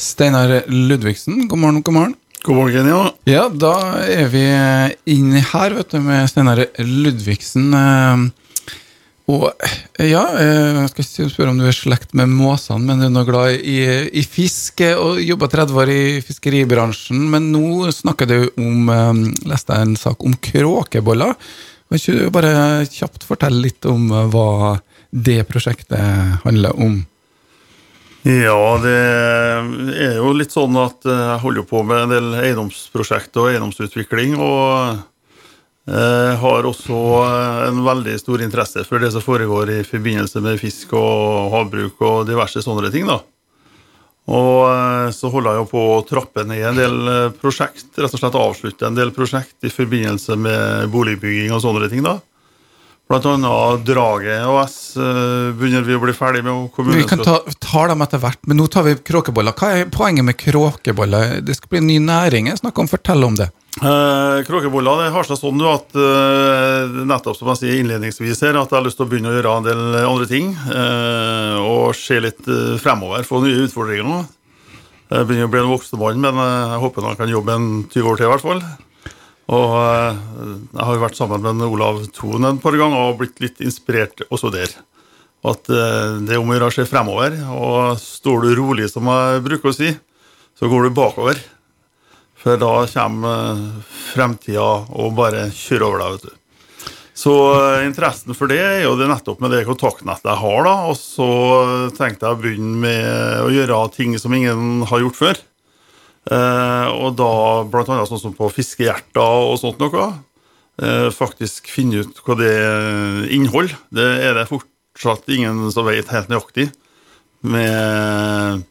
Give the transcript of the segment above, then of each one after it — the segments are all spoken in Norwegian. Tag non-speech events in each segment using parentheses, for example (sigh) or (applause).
Steinar Ludvigsen, god morgen, god morgen. God morgen, ja. Ja, da er vi inne her, vet du, med Steinar Ludvigsen. eh, Og ja, eh, jeg skal ikke spørre om du er slekt med måsene, men du er nå glad i, i fisk eh, og jobba 30 år i fiskeribransjen. Men nå snakker du om eh, Leste jeg en sak om kråkeboller. Kan ikke du bare kjapt fortelle litt om eh, hva det prosjektet handler om? Ja, det er jo litt sånn at eh, jeg holder på med en del eiendomsprosjekter og eiendomsutvikling. Og eh, har også eh, en veldig stor interesse for det som foregår i forbindelse med fisk og havbruk og diverse sånne ting. da. Og så holder jeg jo på å trappe ned en del prosjekt, rett og slett avslutte en del prosjekt i forbindelse med boligbygging og sånne ting. da. Blant annet Drage AS eh, begynner vi å bli ferdig med. Vi kan ta, ta dem etter hvert, men nå tar vi kråkeboller. Hva er poenget med kråkeboller? Det skal bli en ny næring. jeg snakker om, Fortell om det. Eh, Kråkeboller det har seg sånn at eh, nettopp som jeg sier innledningsvis her, at jeg har lyst til å begynne å gjøre en del andre ting. eh, og se litt eh, fremover, få nye utfordringer nå. Jeg begynner å bli en voksen mann, men eh, jeg håper han kan jobbe en 20 år til i hvert fall. Og eh, jeg har jo vært sammen med Olav Thon et par ganger og blitt litt inspirert også der. At eh, det er om å gjøre å se fremover. Og står du rolig, som jeg bruker å si, så går du bakover. For da kommer eh, fremtida og bare kjører over deg, vet du. Så interessen for det er jo det nettopp med det kontaktnettet jeg har, da. Og så tenkte jeg å begynne med å gjøre ting som ingen har gjort før. Eh, og da annet sånn som på fiskehjerter og sånt noe. Eh, faktisk finne ut hva det inneholder. Det er det fortsatt ingen som vet helt nøyaktig. Med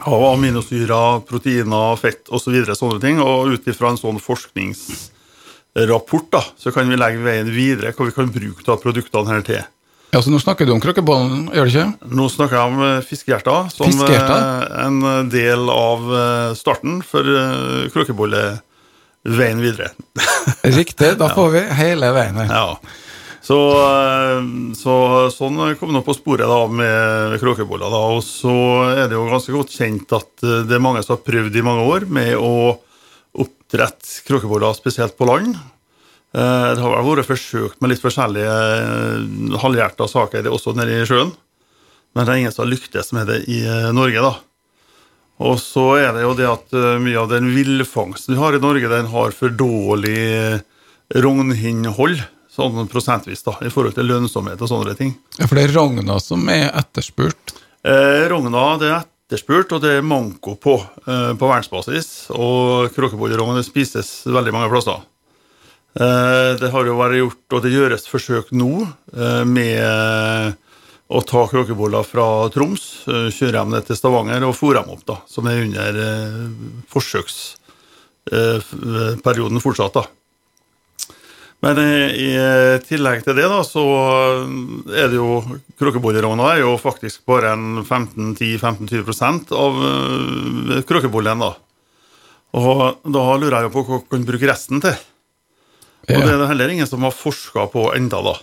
av aminosyrer, proteiner, fett osv. Så videre, sånne ting. Og ut ifra en sånn forskningsrapport da, så kan vi legge veien videre hva vi kan bruke av produktene her til. Ja, så Nå snakker du om krokkebollen, gjør du ikke? Nå snakker jeg om fiskehjerta som Fiskehjerter? eh, en del av eh, starten for krokkebolleveien videre. (laughs) Riktig, da får vi hele veien her. Ja. Så, eh, så sånn kom nå på sporet da med kråkeboller. Da. Og så er det jo ganske godt kjent at eh, det er mange som har prøvd i mange år med å oppdrette kråkeboller, spesielt på land. Eh, Det har vært forsøkt med litt forskjellige eh, halvhjerta saker også nede i sjøen. Men det er ingen som har lyktes med det i eh, Norge, da. Og så er det jo det at mye av den villfangsten vi har i Norge, den har for dårlig rognhinnhold, sånn prosentvis, da, i forhold til lønnsomhet og sånne ting. Ja, For det er rogna som er etterspurt. Eh, Rogna det er etterspurt, og det er manko på eh, på verdensbasis. Og kråkebollerogn det spises veldig mange plasser. Eh, det har jo vært gjort, og det gjøres forsøk nå eh, med å ta kråkeboller fra Troms, eh, kjøre dem ned til Stavanger og fòre dem opp, da, som er under eh, forsøksperioden fortsatt. da. Men eh, i tillegg til det, da, så er det jo Kråkebollerogna er jo faktisk bare en 15-10-15-20 av kråkebollen, da. Og da lurer jeg jo på hva man kan bruke resten til. Og det er det heller ingen som har forska på enda, da.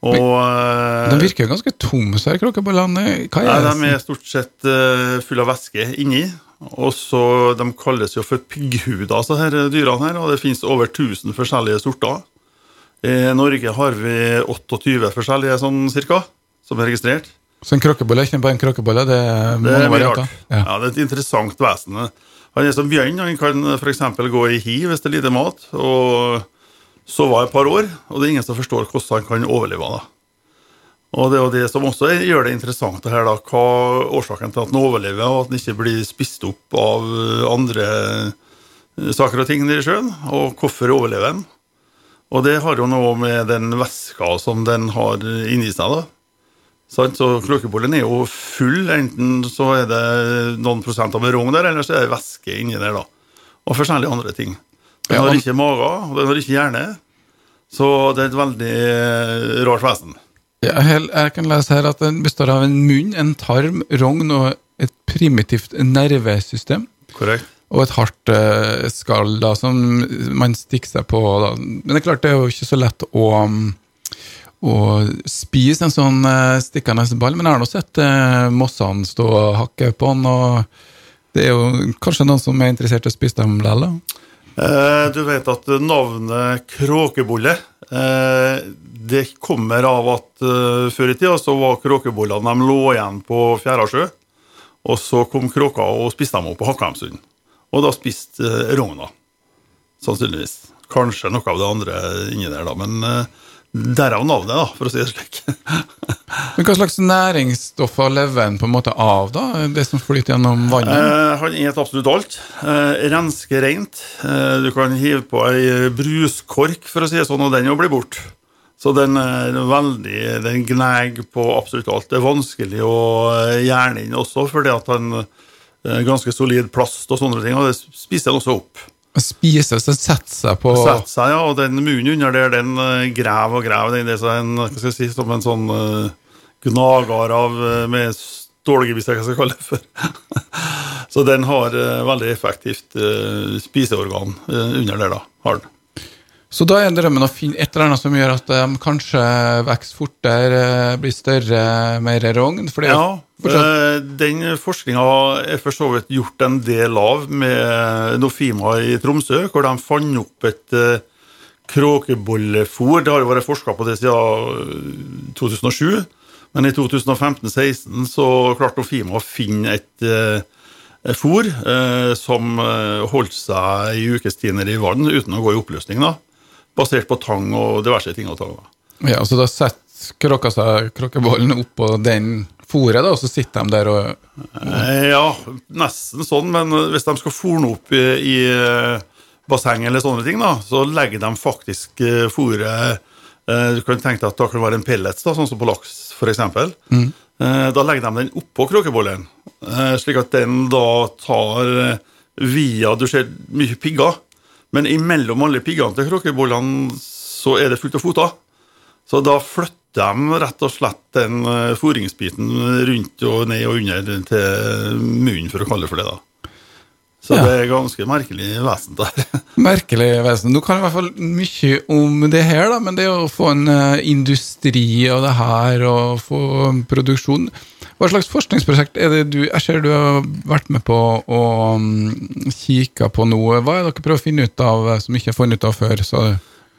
Og Men, De virker ganske tomme, så her kråkebollene. Hva Nei, er? De er stort sett uh, fulle av væske inni. Og så, De kalles jo for pigghuder, så her dyrene. her, og Det finnes over 1000 forskjellige sorter. I Norge har vi 28 forskjellige sånn cirka, som er registrert. Så en kråkebolle er ikke bare en kråkebolle, det er Det er mye rart. Ja. Ja, Det er et interessant vesen. Han er som bjørn. Han kan f.eks. gå i hi hvis det er lite mat, og sove et par år. Og det er ingen som forstår hvordan han kan overleve. da. Og det er jo det som også gjør det interessant, her da, hva årsaken til at han overlever, og at han ikke blir spist opp av andre eh, saker og ting nede i sjøen. Og hvorfor overlever han? Og det har jo noe med den væska som den har inni seg. da. Så kråkebollen er jo full, enten så er det noen prosent av en der, eller så er det væske inni der. da. Og forskjellige andre ting. Den har ikke mage, og den har ikke hjerne. Så det er et veldig eh, rart vesen. Ja, jeg kan lese her at den består av en munn, en tarm, rogn og et primitivt nervesystem. Korrekt. Og et hardt eh, skall da, som man stikker seg på. Da. Men det er klart det er jo ikke så lett å, um, å spise en sånn uh, stikkende ball. Men jeg har nå sett uh, mossene stå og hakke på den. og Det er jo kanskje noen som er interessert i å spise dem likevel? Eh, du vet at navnet kråkebolle eh, det kommer av at uh, før i tida så var kråkebollene de lå igjen på Fjærasjø. Og så kom kråka og spiste dem opp på Hakkheimsund. Og da spiste rogna. Sannsynligvis. Kanskje noe av det andre inni der, da. Men derav navnet, da, for å si det slik. (laughs) Men Hva slags næringsstoffer lever en på en måte av, da? Det som flyter gjennom vannet? Eh, han spiser absolutt alt. Eh, rensker rent. Eh, du kan hive på ei bruskork, for å si det sånn, og den jo blir borte. Så den er veldig, den gnager på absolutt alt. Det er vanskelig å eh, gjerne inn også, fordi at den er ganske solid plast og sånne ting, og det spiser han også opp. Spises og setter seg på Setter seg, ja, og den munnen under der, den eh, graver og graver. Den er en, hva skal jeg si, som en sånn uh, gnager av med stålgebiss, hva skal jeg kalle det for. (laughs) så den har uh, veldig effektivt uh, spiseorgan under der, da. har den. Så da er drømmen å finne et eller annet som gjør at de kanskje vokser fortere, blir større, mer rogn? Ja, fortsatt... den forskninga er for så vidt gjort en del av med Nofima i Tromsø, hvor de fant opp et kråkebollefôr. Det har jo vært forska på det siden 2007, men i 2015-16 så klarte Nofima å finne et fôr eh, som holdt seg i ukestimer i vann uten å gå i oppløsning. da basert på tang og diverse ting. og tang. Ja, Så da setter kråka seg kråkebollen oppå den fôret, og så sitter de der og eh, Ja, nesten sånn, men hvis de skal fôre opp i, i eh, basseng eller sånne ting, da, så legger de faktisk eh, fôret Du kan tenke deg at det kan være en pellets, da, sånn som på laks f.eks. Mm. Da legger de den oppå kråkebollen, slik at den da tar via Du ser mye pigger men imellom alle piggene til kråkebollene så er det fullt av foter. Så da flytter de rett og slett den eh, fôringsbiten rundt og ned og under til munnen, for å kalle det for det. da. Så ja. det er ganske merkelig vesen der. (laughs) merkelig vesen. Du kan i hvert fall mye om det her, da, men det å få en uh, industri av det her og få produksjon hva slags forskningsprosjekt er det du Jeg ser du har vært med på å kikka kikke på noe. Hva er dere prøver å finne ut av som ikke er funnet ut av før? sa?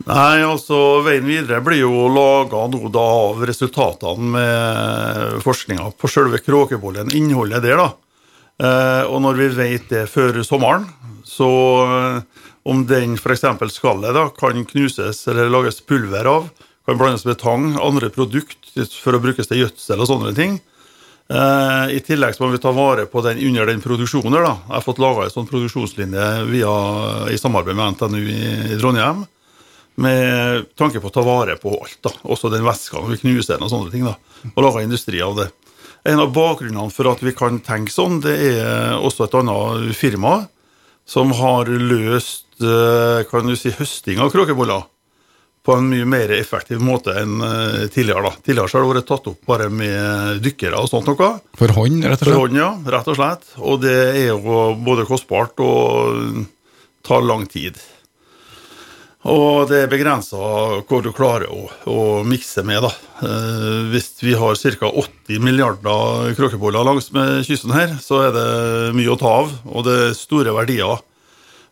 Nei, altså Veien videre blir jo laga nå da av resultatene med forskninga på selve kråkebollen, innholdet der. da. Eh, og når vi vet det før sommeren, så eh, om den f.eks. skallet da, kan knuses eller lages pulver av, kan blandes med tang, andre produkt for å brukes til gjødsel og sånne ting, I tillegg så må vi ta vare på den under den produksjonen. da. Jeg har fått laga en sånn produksjonslinje via, i samarbeid med NTNU i Trondheim. Med tanke på å ta vare på alt, da. også den væska når vi knuser den og sånne ting. da, Og lage industri av det. En av bakgrunnene for at vi kan tenke sånn, det er også et annet firma som har løst eh, kan du si, høsting av kråkeboller på en mye mer effektiv måte enn eh, tidligere. da. Tidligere har det vært tatt opp bare med dykkere og sånt noe. For hånd, rett og slett? For hånd, ja, rett og slett. Og det er jo både kostbart og tar lang tid. Og det er begrensa hvor du klarer å, å mikse med. da. Eh, hvis vi har ca. 80 milliarder kråkeboller langs med kysten her, så er det mye å ta av, og det er store verdier.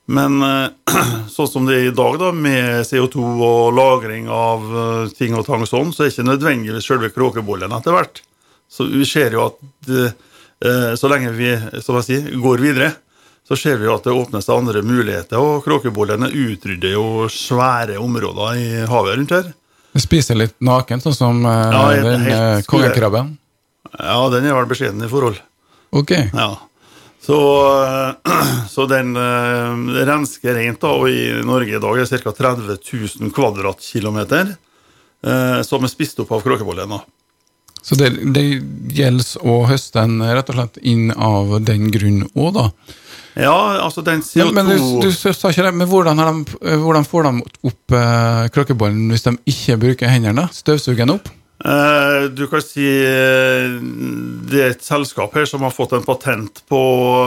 Men eh, (clears throat) sånn som det er i dag, da, med CO2 og lagring av eh, ting og tang og sånn, så er det ikke nødvendigvis selve kråkebollen etter hvert. Så vi ser jo at eh, så lenge vi som jeg sier, går videre, så ser vi jo at det åpner seg andre muligheter. Og kråkebollene utrydder jo svære områder i havet rundt her. Du spiser litt naken, sånn som ja, den kongekrabben? Ja, den er vel beskjeden i forhold. Ok. Ja. Så, (clears throat) så den uh, rensker rent, da, og i Norge i dag er det ca. 30 000 kvadratkilometer uh, som er spist opp av kråkebollen. Så det, det, gjelder å høste den rett og slett inn av den grunn òg, da? Ja, altså den CO2 Men, men du, du, sa ikke det, men hvordan, de, hvordan får de opp uh, kråkebollen hvis de ikke bruker hendene? Støvsuger den opp? Eh, du kan si eh, det er et selskap her som har fått en patent på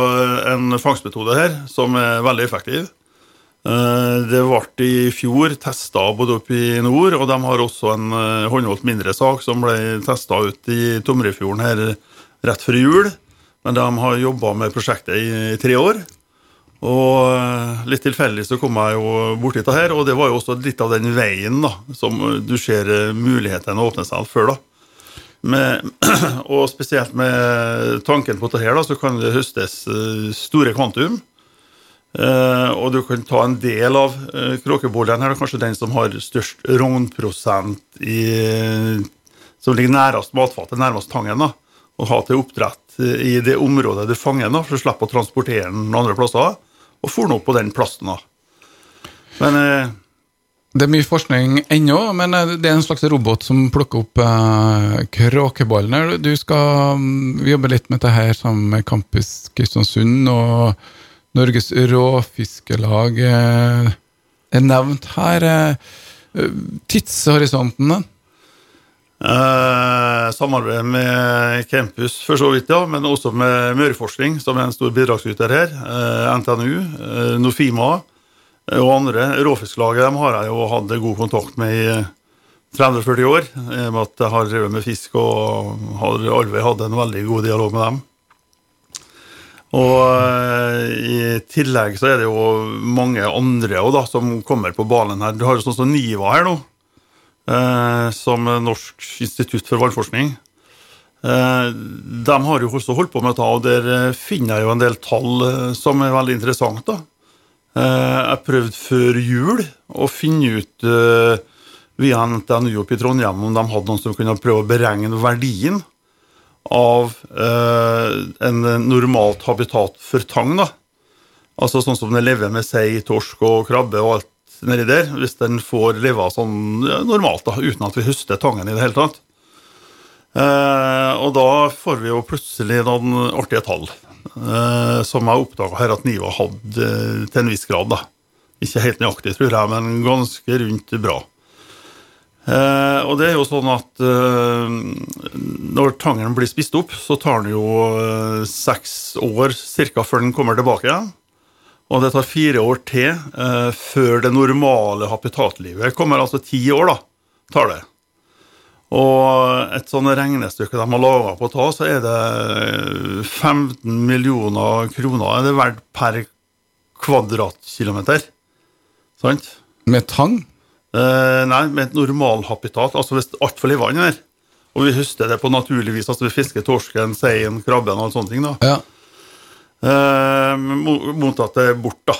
eh, en fangstmetode her som er veldig effektiv. Det ble i fjor testa både oppe i nord, og de har også en håndholdt mindre sak som ble testa ut i Tomrefjorden her rett før jul. Men de har jobba med prosjektet i, tre år. Og eh, litt tilfeldig så kom jeg jo borti dette her, og det var jo også litt av den veien da, som du ser eh, mulighetene åpne seg før. da. Med, (clears throat) og spesielt med tanken på dette her, da, så kan det høstes eh, store kvantum. Eh, og du kan ta en del av eh, kråkebollen her, kanskje den som har størst rognprosent i, som ligger nærmest matfatet, nærmest tangen. da, Og ha til oppdrett i det området du fanger den, for å slippe å transportere den andre plasser og for nå på den plassen. da. Men eh, Det er mye forskning ennå, men eh, det er en slags robot som plukker opp eh, kråkeballene. Du skal jobbe vi litt med dette her sammen med Campus Kristiansund og Norges Råfiskelag. Eh, er nevnt her. Eh, tidshorisonten, da? Eh, samarbeid med campus for så vidt, ja, men også med Møreforskning, som er en stor bidragsyter her. Eh, NTNU, eh, Nofima eh, og andre. Råfisklaget dem har jeg jo hatt god kontakt med i 30-40 år, i og med at jeg har drevet med fisk og har aldri hatt en veldig god dialog med dem. Og eh, i tillegg så er det jo mange andre også, da, som kommer på banen her. Du har jo sånn som NIVA her nå, eh, som Norsk institutt for vannforskning. Eh, de har jo også holdt på med dette, og der eh, finner jeg jo en del tall eh, som er veldig interessante. Eh, jeg prøvde før jul å finne ut eh, via NTNU oppe i Trondheim om de hadde noen som kunne prøve å beregne verdien av eh, en normalt habitat for tang. da. Altså sånn som det lever med sei, torsk og krabbe og alt nedi der. Hvis den får leve sånn ja, normalt, da, uten at vi høster tangen i det hele tatt. Eh, og da får vi jo plutselig noen artige tall, eh, som jeg oppdaga her at NIVA hadde eh, til en viss grad. da. Ikke helt nøyaktig, tror jeg, men ganske rundt bra. Eh, og det er jo sånn at eh, når tangen blir spist opp, så tar den jo eh, seks år ca. før den kommer tilbake igjen. Og det tar fire år til eh, før det normale habitatlivet kommer. Altså ti år, da, tar det. Og et sånt regnestykke de har laga på ta, så er det 15 millioner kroner er det verdt per kvadratkilometer. Sant? Med tang? Eh, nei, med et normalhabitat. Altså hvis alt får leve inni der. Og vi høster det på naturlig vis. Altså vi fisker torsken, seien, krabben og sånne ting. da. Ja. Eh, mottatt mot at det borte, da.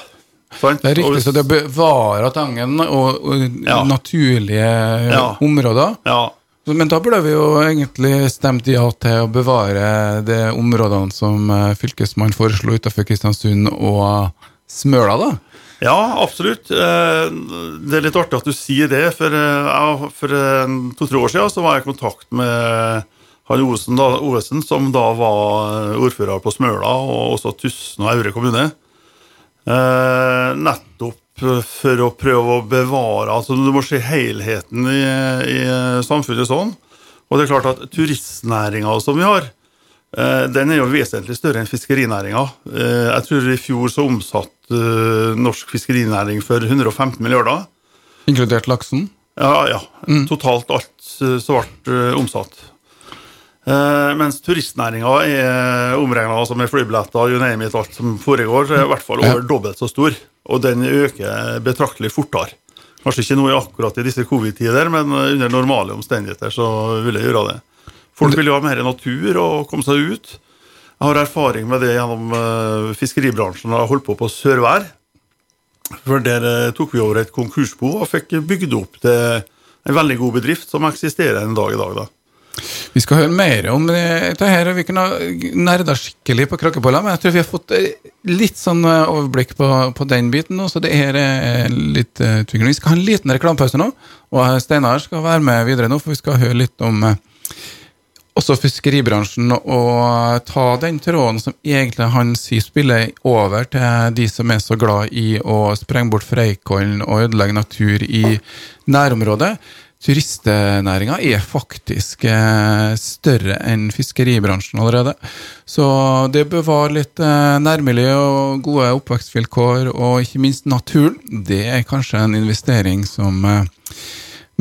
Sant? Det er riktig, hvis- så det bevarer tangen og, og Ja. naturlige Ja. områder. Ja. Men da burde vi jo egentlig stemt ja til å bevare de områdene som eh, fylkesmannen foreslo utenfor Kristiansund og Smøla, da. Ja, absolutt. Eh, Det er litt artig at du sier det, for, eh, for to-tre år siden så var jeg i kontakt med han Osen, da, Ovesen, som da var ordfører på Smøla, og også Tusen og Aure kommune. Eh, Nettopp for å prøve å bevare altså Du må se helheten i, i samfunnet sånn. Og det er klart at turistnæringa som vi har, Eh, Den er jo vesentlig større enn fiskerinæringa. Eh, Jeg tror i fjor så omsatt eh, norsk fiskerinæring for 115 milliarder. Inkludert laksen. Ja, ja. Totalt alt som ble eh, omsatt. Eh, mens turistnæringa er omregna altså med flybilletter, you name it, alt som foregår, så er i hvert fall over dobbelt så stor. Og den øker betraktelig fortere. Kanskje ikke nå akkurat i disse covid-tider, men eh, under normale omstendigheter så vil jeg gjøre det. Folk vil jo ha mer natur og komme seg ut. Jeg har erfaring med det gjennom uh, fiskeribransjen. Jeg har holdt på på Sørvær. For Der uh, tok vi over et konkursbo og fikk bygd opp til en veldig god bedrift som eksisterer en dag i dag. da. Vi skal høre mer om dette her, vi kunne nerda skikkelig på Krakkepolla, men jeg tror vi har fått eh, litt sånn eh, overblikk på, på den biten nå, så det her er litt eh, utvikling. Vi skal ha en liten reklamepause nå, og Steinar skal være med videre nå, for vi skal høre litt om eh, også fiskeribransjen, og ta den tråden som egentlig han sier spiller over til de som er så glad i å sprenge bort Freikollen og ødelegge natur i nærområdet. Turistnæringa er faktisk eh, større enn fiskeribransjen allerede. Så det bør være litt eh, nærmiljø og gode oppvekstvilkår, og ikke minst naturen. Det er kanskje en investering som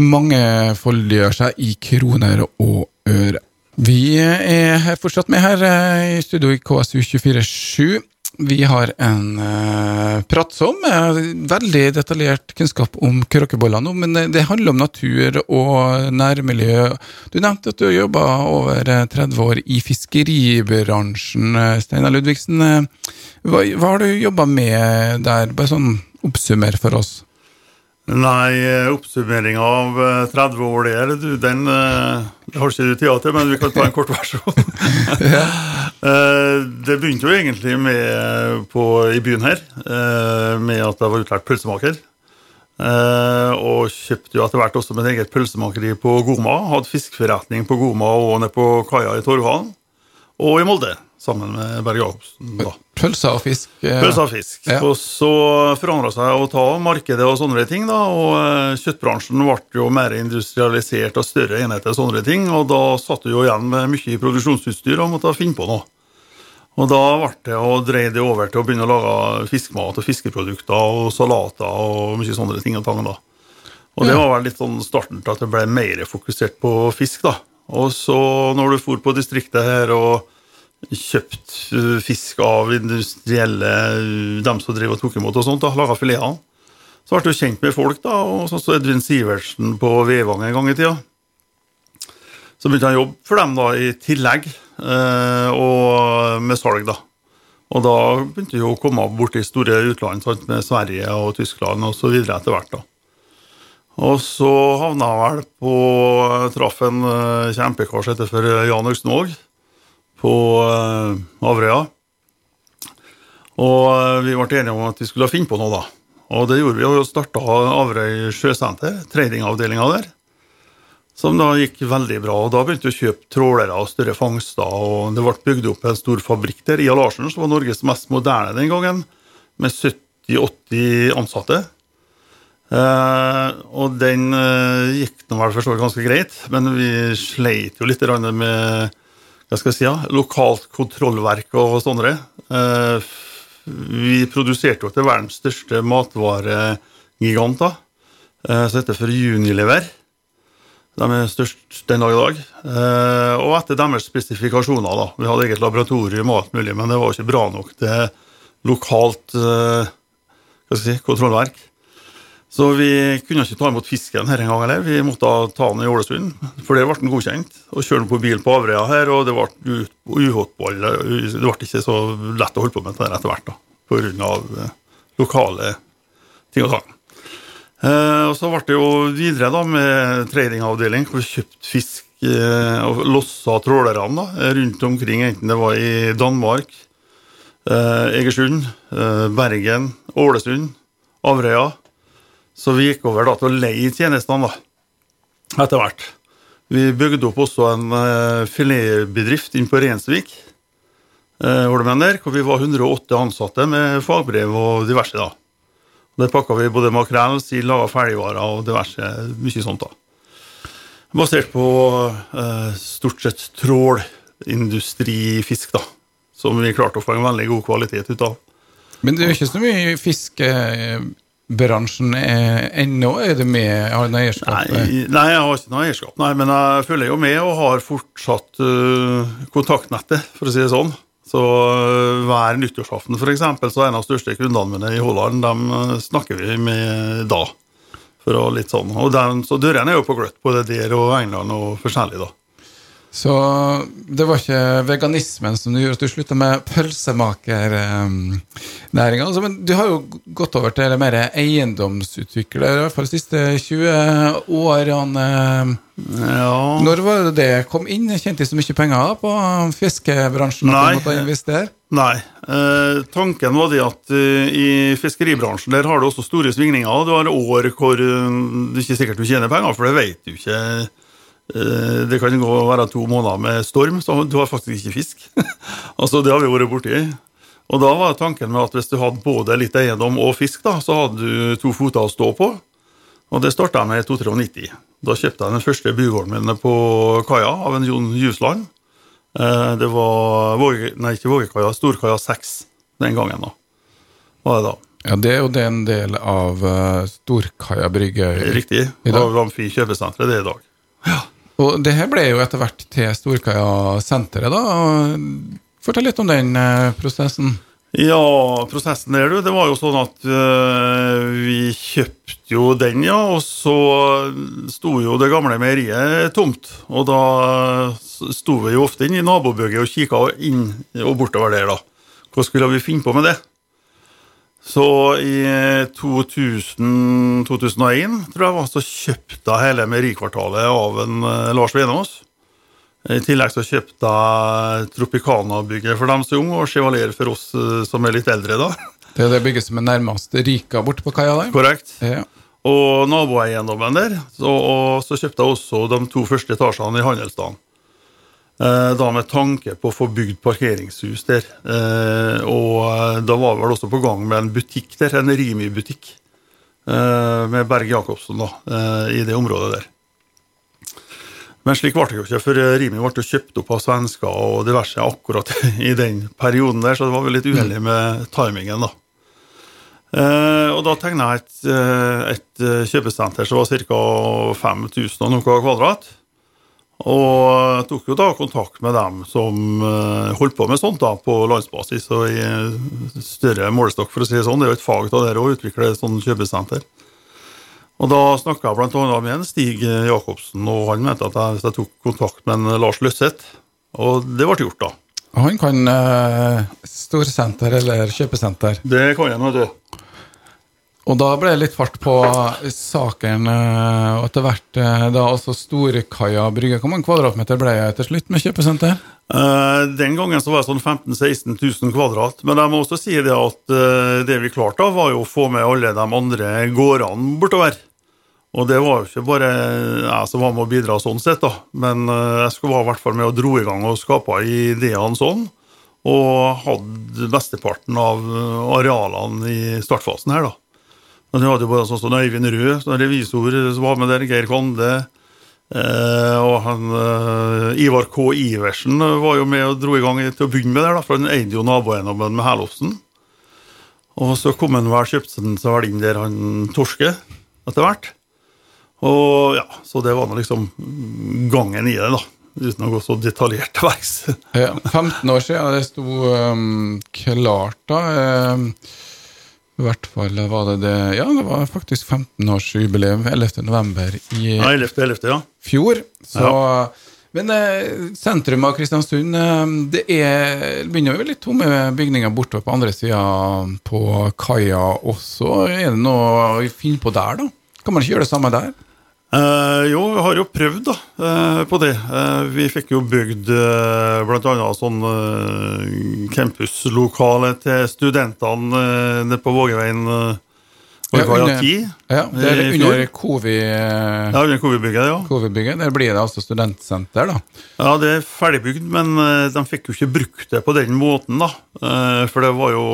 mange forlører seg i kroner og øre. Vi er fortsatt med her eh, i studio i KSU247. Vi har en uh, pratsom, uh, veldig detaljert kunnskap om kråkeboller nå, men det handler om natur og nærmiljø. Du nevnte at du har jobba over 30 år i fiskeribransjen. Steinar Ludvigsen, hva, hva, har du jobba med der? Bare sånn oppsummer for oss. Nei, oppsummeringa av 30 år der, du, den det har ikke tida men vi kan ta en kort versjon. (laughs) ja. Eh, det begynte jo egentlig med på, i byen her eh, med at jeg var utlært pølsemaker. Eh, og kjøpte jo etter hvert også mitt eget pølsemakeri på Goma. Hadde fiskeforretning på Goma og nede på kaia i Torvhallen. Og i Molde sammen med Berge Jacobsen. Pølser og fisk? Eh, Pølser og fisk. Ja. Og så forandra seg å ta markedet og sånne ting. da, og eh, Kjøttbransjen ble jo mer industrialisert og større enheter og sånne ting. Og da satt du jo igjen med mye produksjonsutstyr og måtte finne på noe. Og da ble det å dreie det over til å begynne å lage fiskemat og fiskeprodukter og salater og mye sånne ting. Og tang da. Og det var vel litt sånn starten til at det ble mer fokusert på fisk. da. Og så når du for på distriktet her og kjøpt eh, fisk av industrielle, eh, dem som driver og tok imot og sånt, og laga filetene. Så ble du kjent med folk, da, og sånn som Edvin Sivertsen på Vevang en gang i tida. Så begynte han å jobbe for dem da i tillegg, eh, og med salg, da. Og da begynte vi å komme bort i store utland, sant, med Sverige og Tyskland så videre etter hvert. da. Og så havna jeg vel på Traff en kjempekar som heter for Jan Augsnåg på uh, Averøya. Og uh, vi ble enige om at vi skulle finne på noe, da. Og det gjorde vi, og starta Averøy sjøsenter, tradingavdelinga der. Som da gikk veldig bra. og Da begynte vi å kjøpe trålere og større fangster. og Det ble bygd opp en stor fabrikk der, Ia Larsen, som var Norges mest moderne den gangen, med 70-80 ansatte. Uh, og den uh, gikk nå vel for så vidt ganske greit, men vi sleit jo litt med hva skal jeg si, ja, lokalt kontrollverk og sånne. Eh, vi produserte jo til verdens største matvaregiganter, eh, som heter for Unilever. De er størst den dag i dag. Eh, og etter deres spesifikasjoner, da. Vi hadde eget laboratorium og alt mulig, men det var ikke bra nok til lokalt hva skal jeg si, kontrollverk. Så vi kunne ikke ta imot fisken her en gang heller. Vi måtte ta den i Ålesund, for der ble den godkjent. Og kjøre den på bil på Averøya her, og det ble uholdball. Det ble ikke så lett å holde på med det etter hvert, da, pga. Eh, lokale ting og tang. Eh, og så ble det jo videre da med tradingavdeling, hvor vi kjøpte fisk eh, og lossa trålerne rundt omkring, enten det var i Danmark, Egersund, Bergen, Ålesund, Averøya. Så vi gikk over da til å leie tjenestene da, etter hvert. Vi bygde opp også en uh, filetbedrift inn på Rensvik, uh, der, hvor vi var 108 ansatte med fagbrev og diverse. da. Der pakka vi både makrell, sild, laga ferdigvarer og diverse mye sånt. da. Basert på uh, stort sett trålindustrifisk, da. Som vi klarte å få en veldig god kvalitet ut av. Men det er jo ikke så mye fisk bransjen ennå? Er du med? Har du noe eierskap? Nei, nei, jeg har ikke noe eierskap, nei, men jeg følger jo med og har fortsatt uh, kontaktnettet, for å si det sånn. Så uh, hver nyttårsaften eksempel, så er en av de største kundene mine i Holland, dem snakker vi med da. For å litt sånn. Og den, så dørene er jo på gløtt, både der og England og forskjellig, da. Så det var ikke veganismen som gjorde at du slutta med pølsemakernæringa. Altså, men du har jo gått over til mer eiendomsutvikler, i hvert fall de siste 20 årene. Ja. Når var det det kom inn? Tjente de så mye penger på fiskebransjen? Nei. At investere? Nei. Eh, tanken var det at uh, i fiskeribransjen der har du også store svingninger. Du har år hvor uh, det ikke er sikkert du tjener penger, for det vet du ikke det kan gå være to måneder med storm, så du har faktisk ikke fisk. (laughs) altså Det har vi vært borti. Og da var tanken med at hvis du hadde både litt eiendom og fisk, da, så hadde du to foter å stå på. Og det starta jeg med i 1993. Da kjøpte jeg den første bugården min på kaia av en Jon Jusland. Eh, det var Våge, nei, ikke Vågekaia, Storkaia 6 den gangen. da. Var det da. Ja, Det er jo det en del av uh, Storkaia brygge. Riktig. Av Amfi kjøpesenter det er i dag. Ja. Og det her ble jo etter hvert til Storkaia senteret, da. Fortell litt om den eh, prosessen. Ja, prosessen der, du. Det var jo sånn at øh, vi kjøpte jo den, ja. Og så sto jo det gamle meieriet tomt. Og da sto vi jo ofte inn i nabobygget og kikka inn og bortover der, da. Hva skulle vi finne på med det? Så i 2000, 2001 tror jeg var, så kjøpte jeg hele meierikvartalet av en uh, Lars Venås. I tillegg så kjøpte jeg Tropicana-bygget for dem som er unge, og Chevalier for oss uh, som er litt eldre. da. Det er det bygget som er nærmest Rika borte på kaia der? Korrekt. Ja. Og naboeiendommen der. Så, og så kjøpte jeg også de to første etasjene i Handelsdalen. Eh, da med tanke på å få bygd parkeringshus der. Eh, og eh, da var vi vel også på gang med en butikk der, en Rimi-butikk. Med Berge Jacobsen da, i det området der. Men slik ble det jo ikke, for Rimi ble kjøpt opp av svensker og diverse akkurat (laughs) i den perioden der, så det var vel litt uheldig med timingen, da. Og da tegna jeg et, et kjøpesenter som var ca. 5000 og noe kvadrat. Og tok jo da kontakt med dem som uh, holdt på med sånt da, på landsbasis og i større målestokk, for å si det sånn. Det er jo et fag av det å utvikle et sånt kjøpesenter. Og Da snakka jeg bl.a. med en Stig Jacobsen, og han mente at jeg, hvis jeg tok kontakt med en Lars Løseth, og det ble gjort, da. Han kan uh, storsenter eller kjøpesenter? Det kan han, vet du. Og da ble det litt fart på saken, eh, og etter hvert eh, da altså Storekaia brygge. Hvor mange kvadratmeter ble jeg til slutt med kjøpesenter? Uh, den gangen så var det sånn 15 000-16 000 kvadrat. Men jeg må også si det at det vi klarte, da, var jo å få med alle de andre gårdene bortover. Og det var jo ikke bare jeg som var med å bidra sånn sett, da. Men jeg skulle være i hvert fall med og dro i gang og skapa ideene sånn. Og hadde mesteparten av arealene i startfasen her, da. Men hun hadde jo bare sånn som Øyvind Rød, som revisor, som var med der. Geir Kvande. Eh, og han, eh, Ivar K. Iversen var jo med og dro i gang til å begynne med da, for han eide jo naboeiendommen med Helofsen. Og så kom han vel kjøpte seg vel inn der han torsker, etter hvert. Og ja, Så det var nå liksom gangen i det, da. Uten å gå så detaljert til verks. ja, 15 år siden det sto um, klart, da. Um, i hvert fall var det det Ja, det var faktisk 15-årsjubileum 11.11. i ja, 11. 11. Ja. fjor. Så, ja. Men eh, sentrum av Kristiansund eh, Det er, begynner å bli litt tomme bygninger bortover på andre sida på kaia også. Er det noe å finne på der, da? Kan man ikke gjøre det samme der? Uh, jo, vi har jo prøvd da, eh, på det. Eh, vi fikk jo bygd eh, bl.a. sånn campuslokale til studentene nede på Vågeveien. Ja, under, ja, det er under Kovi... Ja, under Kovi-bygget, ja. Kovi-bygget, Der blir det altså studentsenter, da? Ja, det er ferdigbygd, men de fikk jo ikke brukt det på den måten, da. For det var jo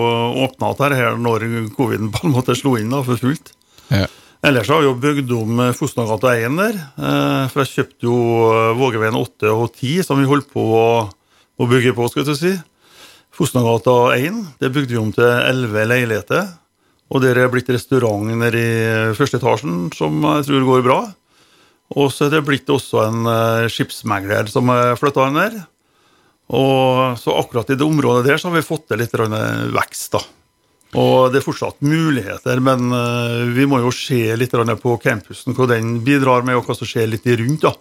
åpna her når covid på en måte slo inn da, for fullt. Ja. Ellers har vi jo bygd om Fosnagata 1 der. Eh, for jeg kjøpte jo eh, Vågeveien 8 og 10, som vi holdt på å, bygge på, skal jeg si. Fosnagata 1 det bygde vi om til 11 leiligheter. Og der er blitt restaurant nede i første etasjen, som jeg tror går bra. Og så er det blitt også en skipsmegler som er flytta inn der. Og så akkurat i det området der så har vi fått til litt vekst, da. Og det er fortsatt muligheter, men uh, vi må jo se litt på campusen, hva den bidrar med, og hva som skjer litt rundt. da.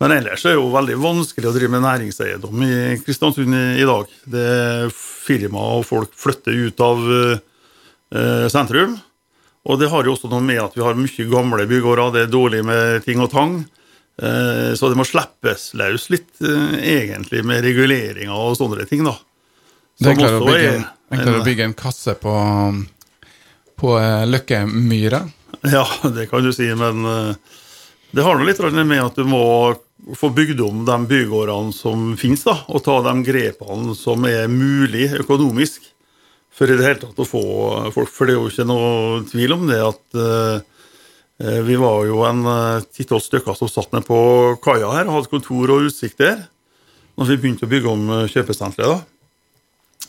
Men ellers er det jo veldig vanskelig å drive med næringseiendom i Kristiansund i, dag. Det er firma og folk flytter ut av uh, sentrum. Og det har jo også noe med at vi har mye gamle bygårder, det er dårlig med ting og tang. Uh, så det må slippes løs litt, egentlig, med reguleringer og sånne ting. da. Som det klarer å bygge er Enklere å bygge en kasse på, på eh, Løkkemyra? Ja, det kan du si, men eh, det har noe litt med at du må få bygd om de bygårdene som finnes, da, og ta de grepene som er mulig økonomisk for i det hele tatt å få folk. For det er jo ikke noe tvil om det at uh, vi var jo en ti-tolv stykker som satt ned på kaia her og hadde kontor og utsikt der når vi begynte å bygge om kjøpesenteret.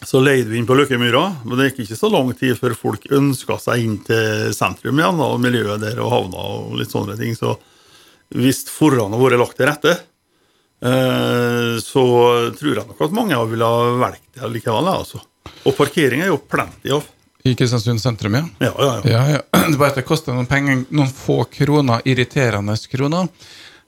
Så leide vi inn på Løkkemyra, men det gikk ikke så lang tid før folk ønska seg inn til sentrum igjen, og miljøet der og havna og litt sånne ting. Så hvis forholdene hadde vært lagt til rette, eh, så tror jeg nok at mange ville ha valgt det likevel. Altså. Og parkering er jo plenty av. I Kristiansund sentrum, ja. Ja, ja, ja. Ja, ja. (clears throat) Det bare at det koster noen penger, noen få kroner, irriterende kroner.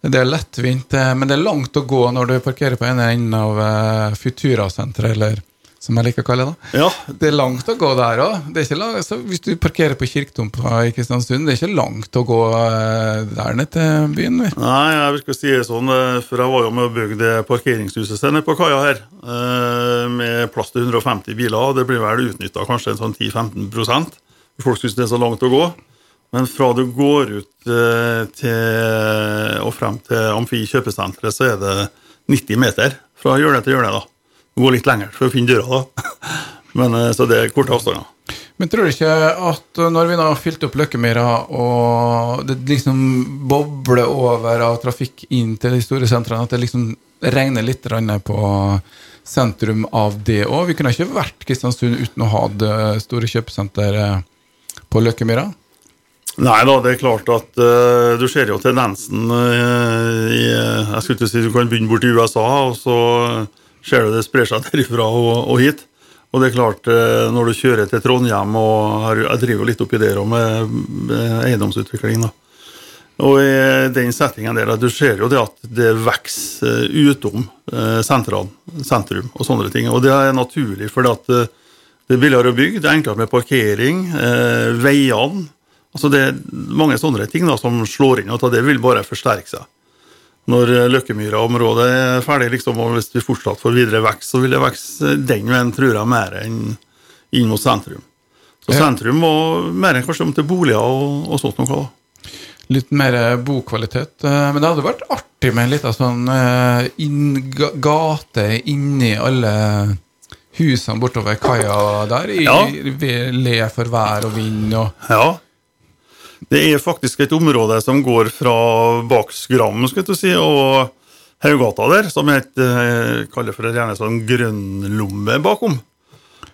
Det er lettvint, eh, men det er langt å gå når du parkerer på ene enden av eh, Futura-senteret, eller som jeg liker å kalle det. ja. Det er langt å gå der òg. Hvis du parkerer på Kirketomta i Kristiansund, det er ikke langt å gå eh, der ned til byen. vi. Nei, jeg vil ikke si det sånn, eh, for jeg var jo med å bygge det parkeringshuset sitt nede på kaia her, eh, med plass til 150 biler. Det blir vel utnytta kanskje en sånn 10-15% Folk syns det er så langt å gå. Men fra du går ut til, og frem til Amfi kjøpesenteret, så er det 90 meter fra hjørne til hjørne. da. Går litt lenger for å finne døra, da. (laughs) Men, eh, så det er korte avstander. Men tror du ikke at når vi nå har fylt opp Løkkemyra, og det liksom bobler over av trafikk inn til de store sentrene, at det liksom regner litt på sentrum av det òg? Vi kunne ikke vært Kristiansund uten å ha det store kjøpesenter eh, på Løkkemyra? Nei da, det er klart at uh, du ser jo tendensen uh, i Jeg skulle ikke si du kan begynne borti USA, og så ser du det sprer seg (laughs) derifra og, og hit. Og det er klart, eh, når du kjører til Trondheim, og har, jeg driver litt oppi der òg med, eiendomsutvikling, da. Og i den settingen der, du ser jo det at det vokser eh, utom eh, sentrum og sånne ting. Og det er naturlig, for det er billigere å bygge, det er enklere med parkering, veiene. Altså det er mange sånne ting da, som slår inn, og det vil bare forsterke seg. Når eh, Løkkemyra-området er ferdig, liksom, og hvis vi fortsatt får videre vekst, så vil det vokse den veien, tror jeg, mer enn inn mot sentrum. Så sentrum var mer enn kanskje om til boliger og, og sånt noe. Litt mer bokvalitet. eh, Men det hadde vært artig med en liten sånn eh, inn, gate inni alle husene bortover kaia der, i, Ja. ved le for vær og vind og Ja. Det er faktisk et område som går fra Baksgram skal du si, og Haugata der, som jeg eh, kaller for det gjerne sånn grønnlomme bakom.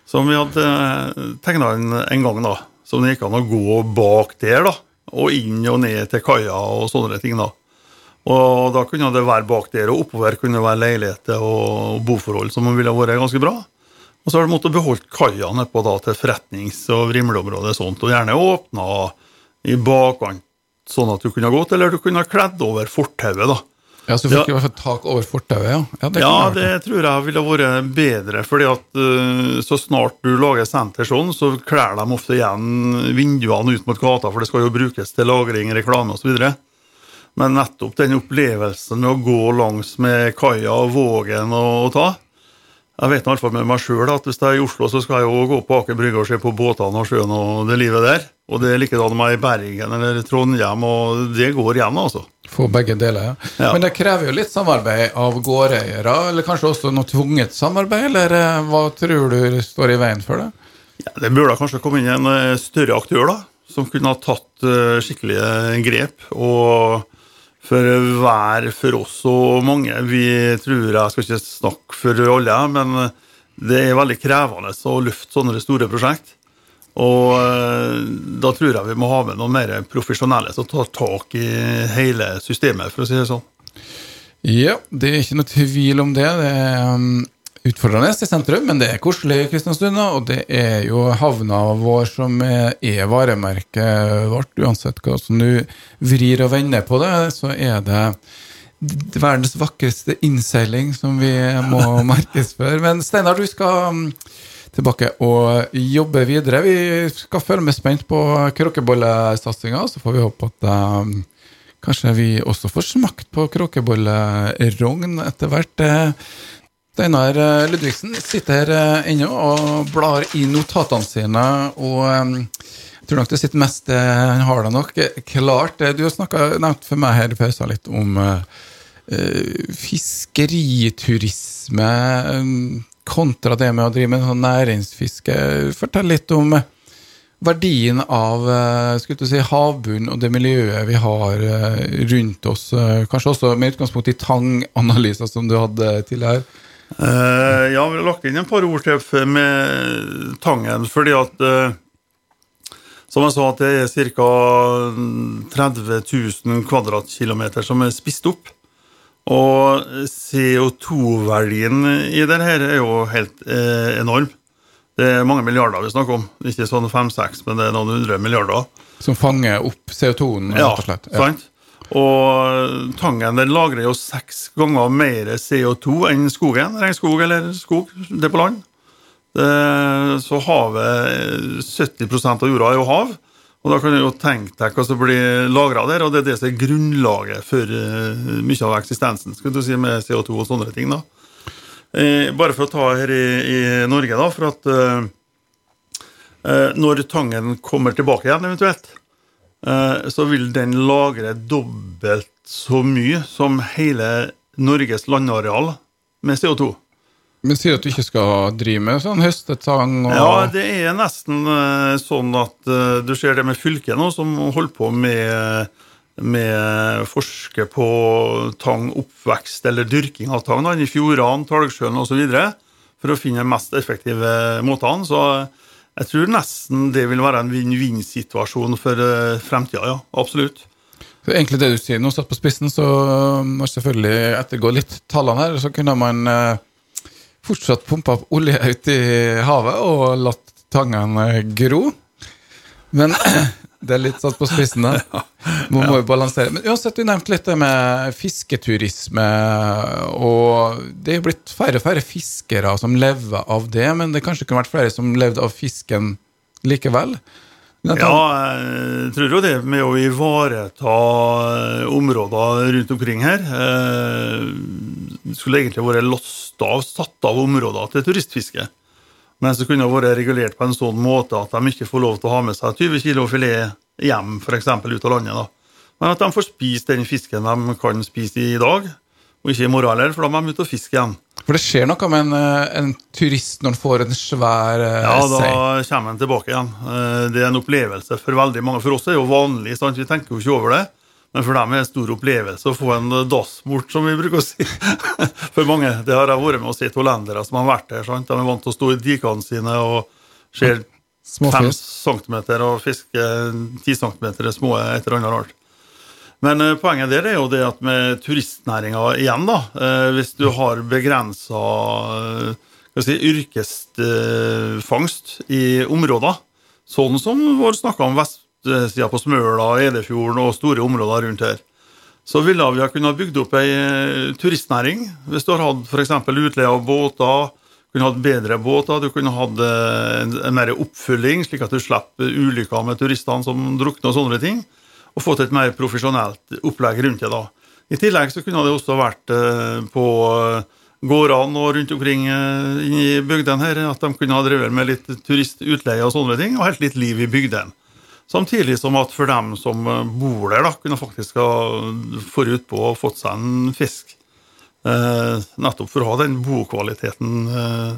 Som vi hadde tegna en, en gang, da. Som det gikk an å gå bak der, da. Og inn og ned til kaia og sånne ting, da. Og da kunne det være bak der, og oppover kunne det være leiligheter og boforhold som ville vært ganske bra. Og så har du måttet beholdt kaia nedpå til forretnings- og vrimleområde og sånt, og gjerne åpna i bakkant sånn at du kunne gått, eller du kunne kledd over fortauet, da. Ja, så du fikk Ja. i hvert fall tak over fortauet, ja. Ja, det, Ja, det tror jeg ville vært bedre, fordi at uh, så snart du lager senter sånn, så kler de ofte igjen vinduene ut mot gata, for det skal jo brukes til lagring, reklame osv. Men nettopp den opplevelsen med å gå langs med kaia og Vågen og, og ta Jeg vet i hvert fall med meg sjøl at hvis jeg er i Oslo, så skal jeg jo gå på Aker Brygge og se på båtene og sjøen og det livet der. Og det er likedan med i Bergen eller Trondheim, og det går igjen, altså. Få begge deler, ja. Ja. Men det krever jo litt samarbeid av gårdeiere, eller kanskje også noe tvunget samarbeid, eller eh, hva tror du står i veien for det? Ja, det burde kanskje komme inn en eh, større aktør da, som kunne ha tatt eh, skikkelige grep. Og for hver for oss og mange Vi tror jeg skal ikke snakke for alle, men det er veldig krevende å løfte sånne store prosjekt. Og eh, da tror jeg vi må ha med noen mer profesjonelle som tar tak i hele systemet, for å si det sånn. Ja, det er ikke noe tvil om det. Det er um, utfordrende i sentrum, men det er koselig i Kristiansund. Og det er jo havna vår som er, er varemerket vårt. Uansett hva som du vrir og vender på det, så er det verdens vakreste innseiling som vi må (laughs) markedsføre. Men Steinar, du skal um, tilbake og jobbe videre. Vi skal følge med spent på kråkebollesatsinga, så får vi håpe at um, Kanskje vi også får smakt på kråkebollerogn etter hvert. Steinar eh, Ludvigsen sitter her eh, ennå og blar i notatene sine. og eh, Jeg tror nok det sitter mest Han har det nok klart. Du har snakket, nevnt for meg her i pausen litt om eh, fiskeriturisme kontra det med å drive med sånn næringsfiske. Fortell litt om verdien av skulle si, havbunnen og det miljøet vi har rundt oss, kanskje også med utgangspunkt i tanganalyser som du hadde tidligere. Eh, ja, vi har lagt inn en par ord til med tangen, fordi at uh, Som jeg sa, at det er ca. 30 000 kvadratkilometer som er spist opp. Og CO2-verdien i det her er jo helt uh, enorm. Det er mange milliarder vi snakker om. Ikke sånn fem-seks, men det er noen hundre milliarder. Som fanger opp CO2-en, Ja, rett og slett? Ja, sant? Og Tangen den lagrer jo seks ganger mer CO2 enn skogen. Regnskog eller skog, det er på land. Det, så havet 70 av jorda er jo hav. Og da kan du jo tenke deg hva som blir lagra der, og det er det som er grunnlaget for eh, mye av eksistensen skal du si, med CO2 og sånne ting. da. Eh, bare for å ta her i, i Norge, da, for at eh, eh, når tangen kommer tilbake igjen, eventuelt, eh, så vil den lagre dobbelt så mye som hele Norges landareal med CO2. Men sier at du ikke skal drive med sånn høstetang og Ja, det er nesten eh, sånn at eh, du ser det med fylket nå, som holder på med, med forske på tangoppvekst eller dyrking av tang i fjordene, Talgsjøen osv. for å finne mest effektive måtene. Så jeg tror nesten det vil være en vinn-vinn-situasjon for eh, fremtida, ja. Absolutt. Så egentlig det du sier nå, satt på spissen, så må jeg selvfølgelig ettergå litt tallene her. Så kunne man eh, fortsatt pumpa opp olje ut i havet og latt tangene gro. Men (clears throat) det er litt satt på spissen, da. (laughs) Nå må vi balansere. Men uansett, du nevnte litt det med fisketurisme. Og det er blitt færre og færre fiskere som lever av det, men det kanskje kunne vært flere som levde av fisken likevel? Ja, jeg tror jo det med å ivareta eh, områder rundt omkring her eh, Det skulle egentlig vært lost av, satt av områder til turistfiske. Men så kunne det vært regulert på en sånn måte at de ikke får lov til å ha med seg 20 kg filet hjem, f.eks. ut av landet. da. Men at de får spist den fisken de kan spise i dag, og ikke i morgen heller, for da må de ut og fiske igjen. For det skjer noe med en, eh, en turist når han får en svær essay? Ja, da kommer han tilbake igjen. Eh, Det er en opplevelse for veldig mange. For oss er det jo vanlig, sant? vi tenker jo ikke over det. Men for dem er det en stor opplevelse å få en dass bort, som vi bruker å si. (laughs) For mange. Det har jeg vært med å se hollendere som har vært der. sant? De er vant til å stå i dikene sine og ser fem centimeter og fiske ti centimeter små et eller annet rart. Men eh, poenget der er jo det at med turistnæringa igjen, da eh, Hvis du har begrensa si, yrkesfangst i områder, sånn som vår snakka om vestsida på Smøla, Edefjorden og store områder rundt her, så ville vi ha kunnet bygd opp ei eh, turistnæring. Hvis du har hatt f.eks. utleie av båter, kunne hatt bedre båter, du kunne hatt eh, en, mer oppfølging, slik at du slipper ulykker med turistene som drukner og sånne ting, og fått et mer profesjonelt opplegg rundt det. da. I tillegg så kunne det også vært eh, på gårdene og rundt omkring i bygdene her, at de kunne ha drevet med litt turistutleie og sånne ting, og helt litt liv i bygdene. Samtidig som at for dem som eh, bor der, da, kunne faktisk ha forut på og fått seg en fisk. Eh, nettopp for å ha den bokvaliteten eh,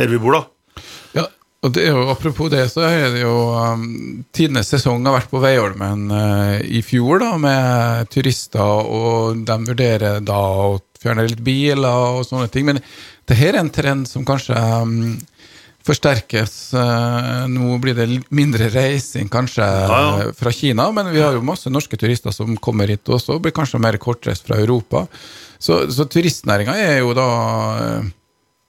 her vi bor, da. Ja, og det er jo, Apropos det, så er det jo um, Tidenes sesong har vært på Veiholmen uh, i fjor, da, med turister, og de vurderer da å fjerne litt biler og sånne ting. Men det her er en trend som kanskje um, forsterkes. Uh, nå blir det mindre reising kanskje Ja, ja. uh, fra Kina, men vi har jo masse norske turister som kommer hit også, og blir kanskje mer kortreist fra Europa. Så, så turistnæringa er jo da uh,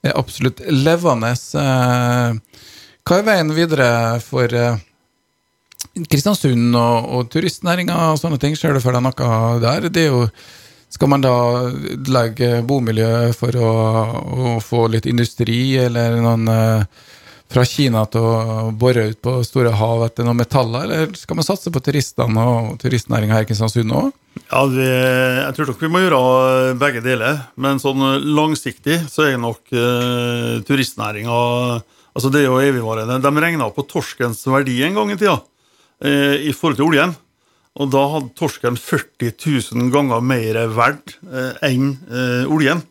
er absolutt levende. eh, Hva er veien videre for eh, Kristiansund og, og turistnæringa og sånne ting? Ser du for deg noe der? Det er jo, skal man da legge bomiljø for å, å få litt industri, eller noen eh, fra Kina til å bore ut på store hav etter noen metaller, eller skal man satse på turistene og turistnæringa her i Kristiansund òg? Ja, Jeg tror nok vi må gjøre begge deler. Men sånn langsiktig så er nok eh, turistnæringa altså Det er jo evigvarende. De regna på torskens verdi en gang i tida eh, i forhold til oljen. Og da hadde torsken 40 000 ganger mer verdt eh, enn eh, oljen.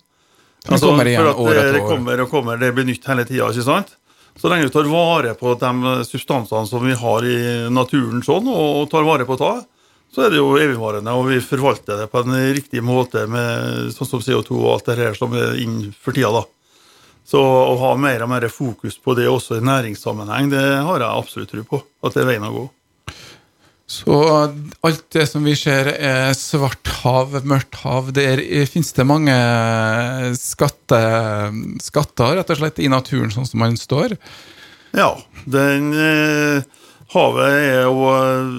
Altså, kommer igjen for at det, kommer og kommer, det blir nytt hele tida. ikke sant? Så lenge du tar vare på de substansene som vi har i naturen sånn, og tar vare på det, så er det jo evigvarende, og vi forvalter det på en riktig måte med sånn som CO2 og alt det her som er inn for tida. da. Så å ha mer og mer fokus på det også i næringssammenheng, det har jeg absolutt tro på. At det er veien å gå. Så alt det som vi ser er svart hav, mørkt hav, der finnes det mange skatte, skatter rett og slett i naturen, sånn som man står. Ja, den eh, havet er jo eh,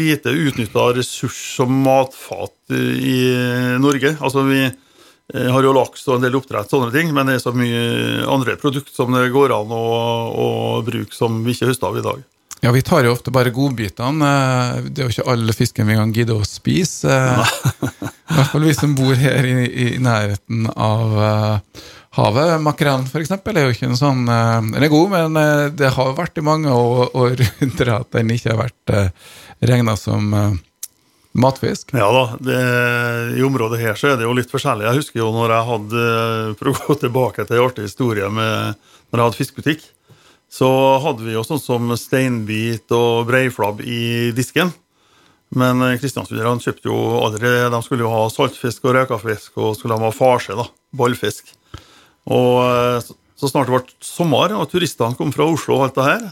lite utnytta ressurs som matfat i Norge. Altså vi eh, har jo laks og en del oppdrett, sånne ting, men det er så mye andre produkt som det går an å, å bruke som vi ikke høster av i dag. Ja, vi tar jo ofte bare godbitene. Eh, det er jo ikke all fisken vi kan gidde å spise. Eh, I hvert fall vi som bor her i, i nærheten av uh, havet. Makrellen f.eks. er jo ikke en sånn uh, Den er god, men uh, det har vært i mange år, under at den ikke har vært uh, regna som matfisk. Ja da, det, i området her så er det jo litt forskjellig. Jeg husker jo når jeg hadde For å gå tilbake til en artig historie med når jeg hadde fiskebutikk så hadde vi jo sånn som steinbit og breiflabb i disken. Men kristiansunderne kjøpte jo aldri De skulle jo ha saltfisk og røkafisk og skulle ha farse, da, ballfisk. Og eh, så snart det ble sommer, og turistene kom fra Oslo og alt det her,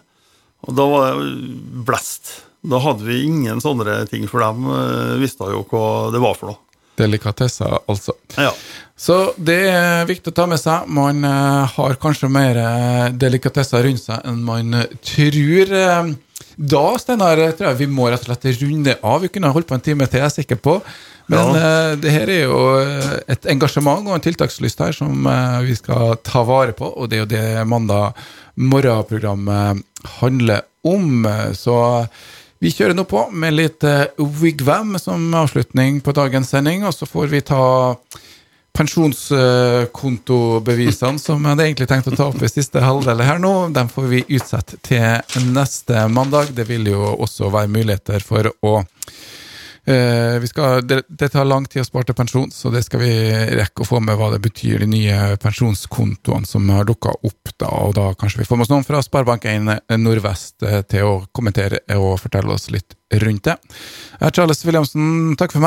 og da var det blest. Da hadde vi ingen sånne ting, for dem eh, visste jo hva det var for noe. Delikatesser, altså. Ja. Så det er viktig å ta med seg. Man uh, har kanskje mer uh, delikatesser rundt seg enn man tror. da, Steinar, tror jeg vi må rett og slett runde av. Vi kunne holdt på en time til, jeg er sikker på. Men ja. det her er jo et engasjement og en tiltakslyst her som vi skal ta vare på, og det er jo det mandag morgenprogrammet handler om. Så vi kjører nå på med litt Wigwam som avslutning på dagens sending, og så får vi ta pensjonskontobevisene som jeg hadde egentlig tenkt å ta opp i siste halvdel her nå, dem får vi utsette til neste mandag. Det vil jo også være muligheter for å eh, skal, det, det, tar lang tid å spare til pensjon, så det skal vi rekke å få med hva det betyr, de nye pensjonskontoene som har dukka opp. da, og Da kanskje vi får med oss noen fra Sparebank1 Nordvest eh, til å kommentere og fortelle oss litt rundt det. Jeg er Charles Williamsen, takk for meg.